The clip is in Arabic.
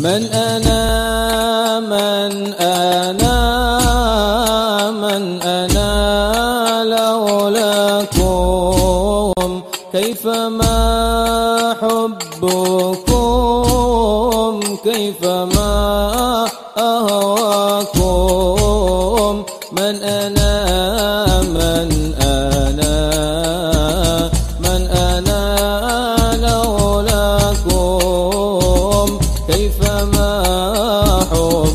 من أنا من أنا من أنا لولاكم. كيفما حبكم كيفما أهواكم. من أنا من أنا من أنا حور